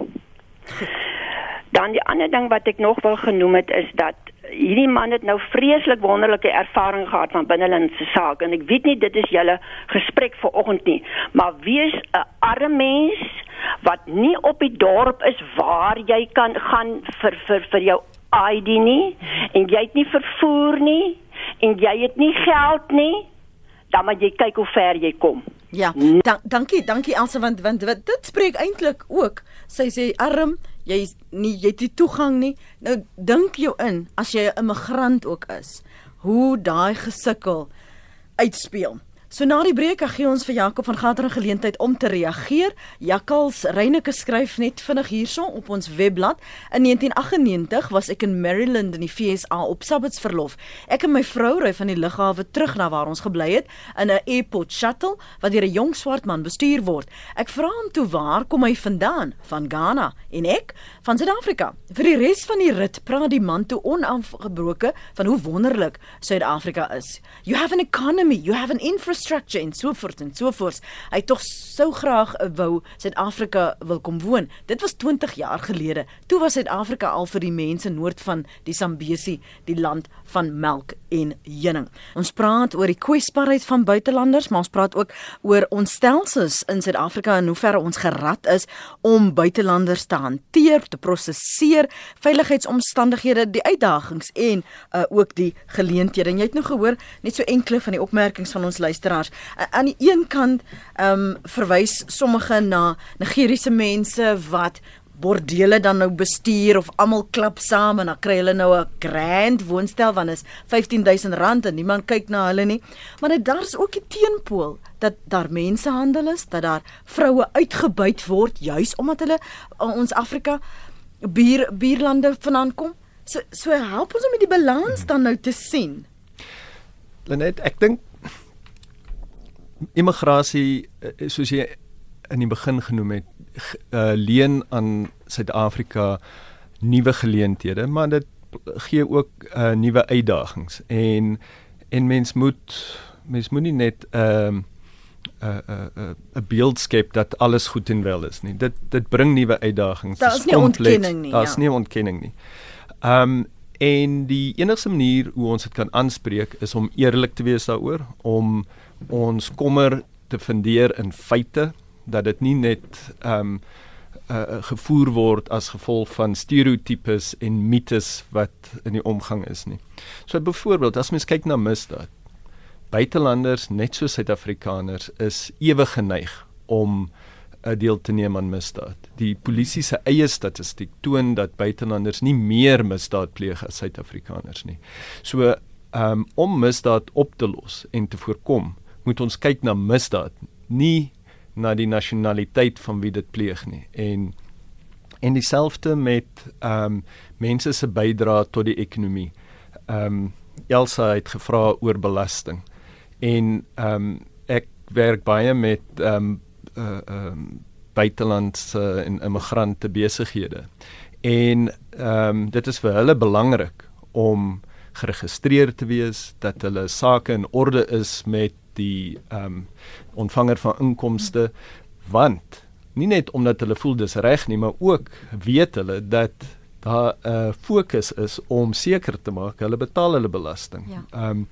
Dan die ander ding wat ek nog wil genoem het is dat hierdie man het nou vreeslik wonderlike ervaring gehad van binnelandse sake en ek weet nie dit is julle gesprek vanoggend nie, maar wees 'n arme mens wat nie op die dorp is waar jy kan gaan vir vir vir jou ID nie. En jy het nie vervoer nie. En jy het nie geld nie, dan moet jy kyk hoe ver jy kom. Ja, dan, dankie, dankie Elsa want want dit spreek eintlik ook. Sy sê arm jy nie jy het die toegang nie. Nou dink jou in as jy 'n immigrant ook is, hoe daai gesukkel uitspeel. So na die breek gee ons vir Jakob van Gater 'n geleentheid om te reageer. Jakkals Reyneke skryf net vinnig hierso op ons webblad. In 1998 was ek in Maryland in die VSA op Sabbatsverlof. Ek en my vrou ry van die lughawe terug na waar ons gebly het in 'n airport shuttle wat deur 'n jong swart man bestuur word. Ek vra hom toe waar kom hy vandaan? Van Ghana en ek van Suid-Afrika. Vir die res van die rit praat die man toe onafgebroke van hoe wonderlik Suid-Afrika is. You have an economy, you have an infrastructure so voort en so voort. Hy tog sou graag wou Suid-Afrika wil kom woon. Dit was 20 jaar gelede. Toe was Suid-Afrika al vir die mense noord van die Sambesi, die land van melk en heuning. Ons praat oor die kwesbaarheid van buitelanders, maar ons praat ook oor ons stelsels in Suid-Afrika en hoe ver ons gerad is om buitelanders te hanteer, te prosesseer, veiligheidsomstandighede, die uitdagings en uh, ook die geleenthede. En jy het nou gehoor net so enkele van die opmerkings van ons luisteraars. Uh, aan die een kant ehm um, verwys sommige na Nigeriese mense wat bordele dan nou bestuur of almal klap saam en dan kry hulle nou 'n grand woonstel van is 15000 rand en niemand kyk na hulle nie. Maar dit daar's ook die teenpool dat daar mensehandel is, dat daar vroue uitgebuit word juis omdat hulle ons Afrika buur buurlande vandaan kom. So so help ons om met die balans dan nou te sien. Lenet, ek dink immigrasie eh, soos jy in die begin genoem het, uh, leen aan Suid-Afrika nuwe geleenthede, maar dit gee ook uh, nuwe uitdagings en en mens moet mens moet nie net 'n uh, 'n 'n 'n beeld skep dat alles goed en wel is nie. Dit dit bring nuwe uitdagings. Dit is nie ontkenning nie. Daar's ja. nie ontkenning nie. Ehm um, en die enigste manier hoe ons dit kan aanspreek is om eerlik te wees daaroor, om ons kommer te fundeer in feite dat dit nie net ehm um, uh, gevoer word as gevolg van stereotypes en mites wat in die omgang is nie. So byvoorbeeld as mens kyk na misdaad, buitelanders net so Suid-Afrikaners is ewig geneig om 'n deel te neem aan misdaad. Die polisie se eie statistiek toon dat buitelanders nie meer misdaad pleeg as Suid-Afrikaners nie. So um, om misdaad op te los en te voorkom, moet ons kyk na misdaad, nie na die nasionaliteit van wie dit pleeg nie. En En dieselfde met ehm um, mense se bydrae tot die ekonomie. Ehm um, Elsa het gevra oor belasting. En ehm um, ek werk baie met ehm um, uh ehm um, buitelandse en immigrante besighede. En ehm um, dit is vir hulle belangrik om geregistreer te wees dat hulle sake in orde is met die ehm um, ontvanger van inkomste want nie net omdat hulle voel dis reg nie, maar ook weet hulle dat daar 'n uh, fokus is om seker te maak hulle betaal hulle belasting. Ja. Ehm ja. um,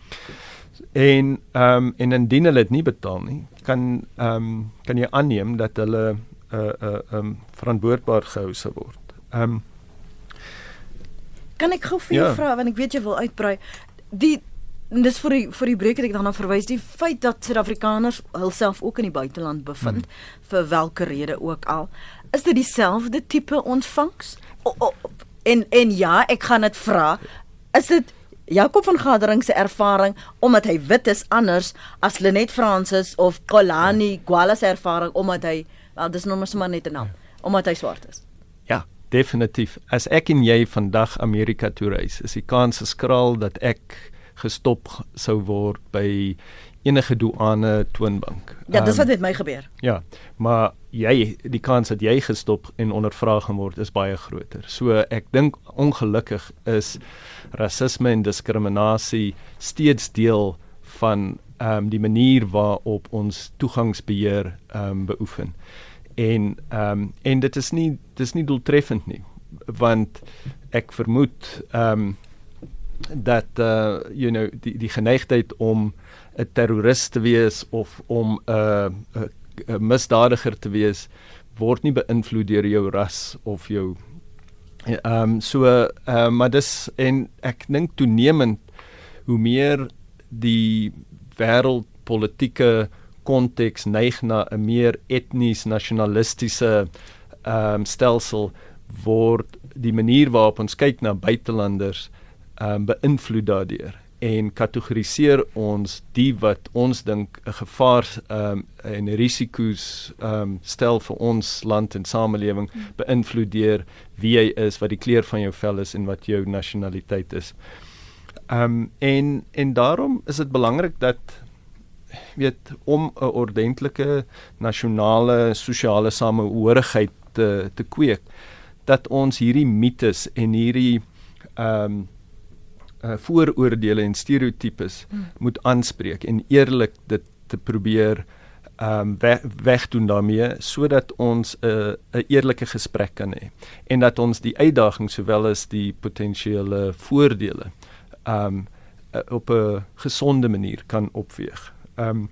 en ehm um, en indien hulle dit nie betaal nie, kan ehm um, kan jy aanneem dat hulle 'n uh, 'n uh, um, verantwoordbaar gehou sou word. Ehm um, Kan ek gou vir jou ja. vra want ek weet jy wil uitbrei. Die dis vir die vir die breek het ek daarna verwys die feit dat Suid-Afrikaners hulself ook in die buiteland bevind hmm. vir watter rede ook al. Is dit dieselfde tipe ontvangs? O, o, en en ja, ek gaan dit vra. Is dit Jakob van Gadering se ervaring omdat hy wit is anders as Lenet Francis of Kolani Gwala se ervaring omdat hy wel dis nog maar net 'n naam omdat hy swart is. Ja, definitief. As ek en jy vandag Amerika toe reis, is die kans skraal dat ek gestop sou word by enige douane toonbank. Ja, dis wat um, met my gebeur. Ja, maar jy die kans dat jy gestop en ondervra gaan word is baie groter. So ek dink ongelukkig is rasisme en diskriminasie steeds deel van ehm um, die manier waarop ons toegangsbeheer ehm um, beoefen. En ehm um, en dit is nie dis nie doeltreffend nie want ek vermoed ehm um, dat uh you know die die geneigtheid om 'n terrorist te wees of om 'n uh, 'n misdadiger te wees word nie beïnvloed deur jou ras of jou ehm um, so uh, maar dis en ek dink toenemend hoe meer die wêreldpolitieke konteks neig na 'n meer etnies nasionalistiese ehm um, stelsel word die manier waarop ons kyk na buitelanders ehm um, beïnvloed daardeur en kategoriseer ons die wat ons dink 'n gevaar um, en risiko's um, stel vir ons land en samelewing beïnvloed deur wie jy is, wat die kleur van jou vel is en wat jou nasionaliteit is. Um, en en daarom is dit belangrik dat weet om 'n ordentlike nasionale sosiale samehorigheid te te kweek dat ons hierdie mites en hierdie ehm um, uh, vooroordeele en stereotypes hmm. moet aanspreek en eerlik dit te probeer ehm um, weg, wegdoen daarmee sodat ons 'n uh, 'n eerlike gesprek kan hê en dat ons die uitdagings sowel as die potensiële voordele ehm um, uh, op 'n gesonde manier kan opweeg. Ehm um,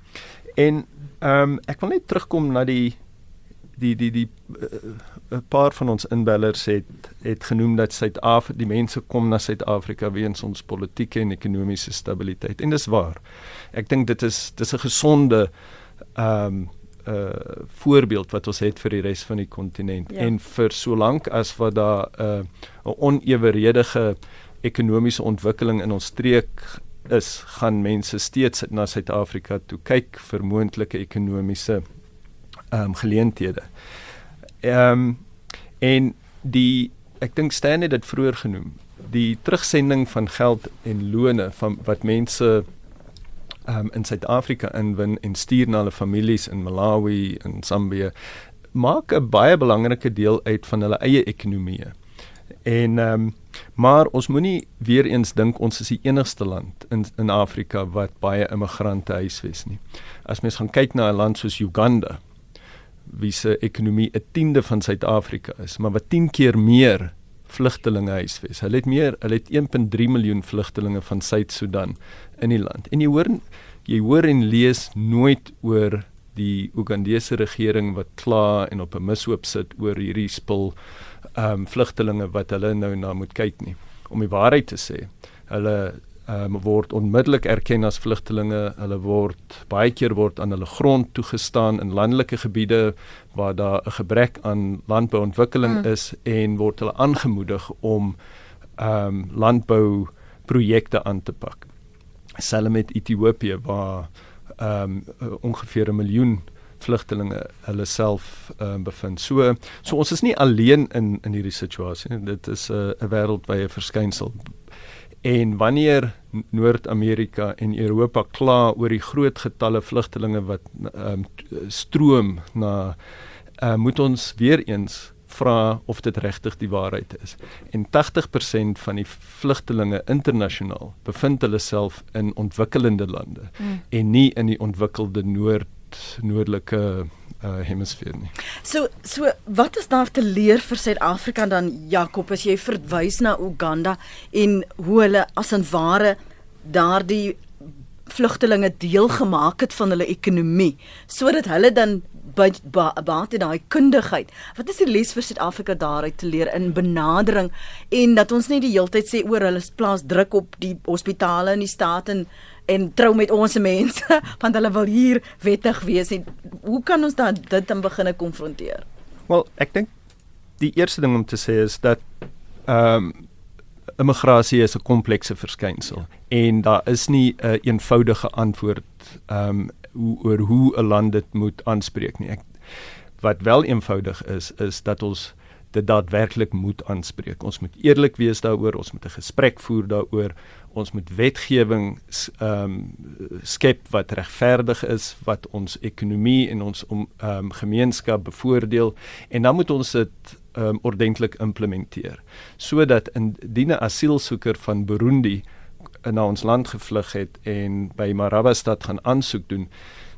en ehm um, ek wil net terugkom na die die die die 'n uh, paar van ons inbellers het het genoem dat Suid-Afrika die mense kom na Suid-Afrika weens ons politieke en ekonomiese stabiliteit en dis waar. Ek dink dit is dis 'n gesonde ehm um, uh, voorbeeld wat ons het vir die res van die kontinent ja. en vir solank as wat daar 'n uh, 'n oneweredige ekonomiese ontwikkeling in ons streek is, gaan mense steeds na Suid-Afrika toe kyk vir moontlike ekonomiese ehm um, geleenthede. Ehm um, en die ek dink Stan het dit vroeër genoem, die terugsending van geld en lone van wat mense ehm um, in Suid-Afrika inwin en stuur na hulle families in Malawi en Zambië maak 'n baie belangrike deel uit van hulle eie ekonomie. En ehm um, maar ons moenie weer eens dink ons is die enigste land in in Afrika wat baie immigrante huisves nie. As mens gaan kyk na 'n land soos Uganda, wie se ekonomie 'n tiende van Suid-Afrika is, maar wat 10 keer meer vlugtelinge huisves. Hulle het meer, hulle het 1.3 miljoen vlugtelinge van Suid-Sudan in die land. En jy hoor jy hoor en lees nooit oor die Ugandese regering wat kla en op 'n mishoop sit oor hierdie spul ehm um, vlugtelinge wat hulle nou na moet kyk nie. Om die waarheid te sê, hulle um, word onmiddellik erken as vlugtelinge. Hulle word baie keer word aan hulle grond toegestaan in landelike gebiede waar daar 'n gebrek aan landbouontwikkeling mm. is en word hulle aangemoedig om ehm um, landbou projekte aan te pak. Selfs met Ethiopië waar ehm um, ongeveer 'n miljoen vlugtelinge hulle self uh, bevind. So so ons is nie alleen in in hierdie situasie. Dit is 'n uh, 'n wêreldwye verskynsel. En wanneer Noord-Amerika en Europa kla oor die groot getalle vlugtelinge wat um, stroom na uh, moet ons weer eens vra of dit regtig die waarheid is. En 80% van die vlugtelinge internasionaal bevind hulle self in ontwikkelende lande mm. en nie in die ontwikkelde noord noordelike uh, hemisfeer nie. So so wat is daar te leer vir Suid-Afrika dan Jakob as jy verwys na Uganda en hoe hulle as 'n ware daardie vlugtelinge deel gemaak het van hulle ekonomie sodat hulle dan baie daai kundigheid. Wat is die les vir Suid-Afrika daaruit te leer in benadering en dat ons nie die heeltyd sê oor hulle plaas druk op die hospitale in die staat en en trou met ons mense want hulle wil hier wettig wees en hoe kan ons dan dit dan begine konfronteer? Wel, ek dink die eerste ding om te sê is dat ehm um, immigrasie is 'n komplekse verskynsel en daar is nie 'n een eenvoudige antwoord ehm um, hoe oor hoe 'n land dit moet aanspreek nie. Ek wat wel eenvoudig is is dat ons dit daadwerklik moet aanspreek. Ons moet eerlik wees daaroor, ons moet 'n gesprek voer daaroor. Ons moet wetgewing ehm um, skep wat regverdig is, wat ons ekonomie en ons om ehm um, gemeenskap bevoordeel en dan moet ons dit ehm um, ordentlik implementeer. Sodat indien 'n asielsoeker van Burundi na ons land gevlug het en by Marabastad gaan aansoek doen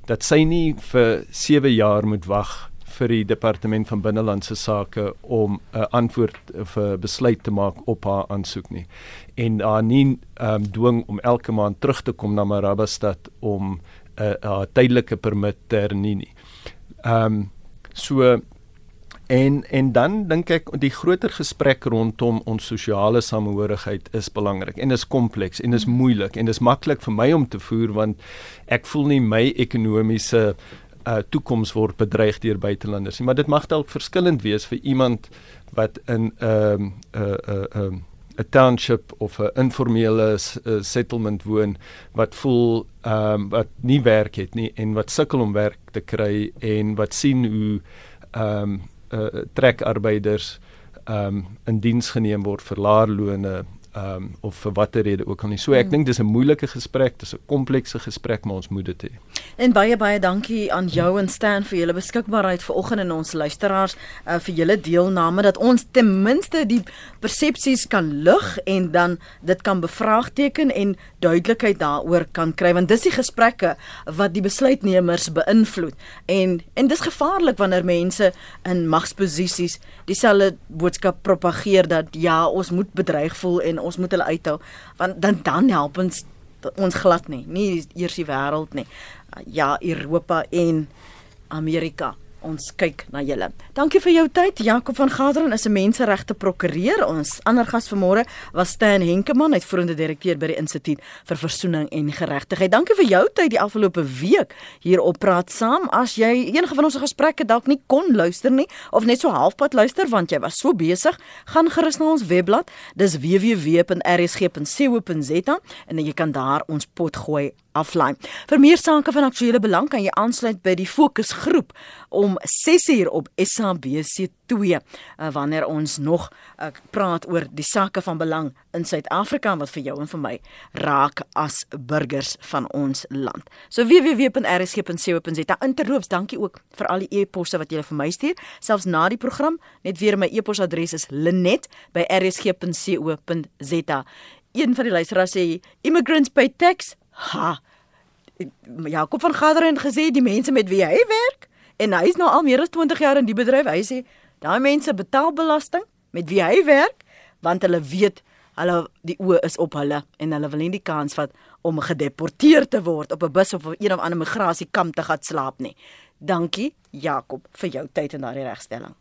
dat sy nie vir 7 jaar moet wag vir die departement van binnelandse sake om 'n antwoord vir besluit te maak op haar aansoek nie en haar nie um, dwing om elke maand terug te kom na Marabastad om 'n uh, tydelike permit te hernie nie. Ehm um, so En en dan dink ek die groter gesprek rondom ons sosiale samehorigheid is belangrik en is kompleks en is moeilik en dis maklik vir my om te voer want ek voel nie my ekonomiese uh, toekoms word bedreig deur buitelanders nie maar dit mag dalk verskillend wees vir iemand wat in 'n uh, 'n 'n 'n township of 'n informele uh, settlement woon wat voel ehm um, wat nie werk het nie en wat sukkel om werk te kry en wat sien hoe ehm um, uh, trekarbeiders ehm um, in diens geneem word vir laer lone ehm um, of vir watter rede ook al nie. So ek hmm. dink dis 'n moeilike gesprek, dis 'n komplekse gesprek, maar ons moet dit hê. En baie baie dankie aan jou en Stan vir julle beskikbaarheid vanoggend en ons luisteraars uh, vir julle deelname dat ons ten minste die persepsies kan lig en dan dit kan bevraagteken en duidelikheid daaroor kan kry want dis die gesprekke wat die besluitnemers beïnvloed. En en dis gevaarlik wanneer mense in magsposisies dieselfde boodskap propageer dat ja, ons moet bedreig voel en ons moet hulle uithou want dan dan help ons ons glad nie. Nie eers die wêreld nie. Ja Europa en Amerika ons kyk na julle. Dankie vir jou tyd. Jakob van Gaderen is 'n menseregte prokureur. Ons ander gas vanmôre was Stan Henkemann, uitvoerende direkteur by die Instituut vir Versoening en Geregtigheid. Dankie vir jou tyd die afgelope week hier op Praat Saam. As jy enige van ons gesprekke dalk nie kon luister nie of net so halfpad luister want jy was so besig, gaan gerus na ons webblad. Dis www.rsg.co.za en jy kan daar ons pot gooi aflaai. Vir meer sake van aktuële belang kan jy aansluit by die fokusgroep om 6uur op SABC2 uh, wanneer ons nog uh, praat oor die sake van belang in Suid-Afrika wat vir jou en vir my raak as burgers van ons land. So www.rsg.co.za interloops dankie ook vir al die e-posse wat jy vir my stuur selfs na die program net weer my e-posadres is linet@rsg.co.za. Een van die luisteraars sê immigrants pay tax Ha. Jakob van Gaderen gesê die mense met wie hy werk en hy is nou al meer as 20 jaar in die bedryf. Hy sê daai mense betaal belasting met wie hy werk want hulle weet hulle die oë is op hulle en hulle wil nie die kans vat om gedeporteer te word op 'n bus of op een of ander migrasiekamp te gaan slaap nie. Dankie Jakob vir jou tyd en daardie regstelling.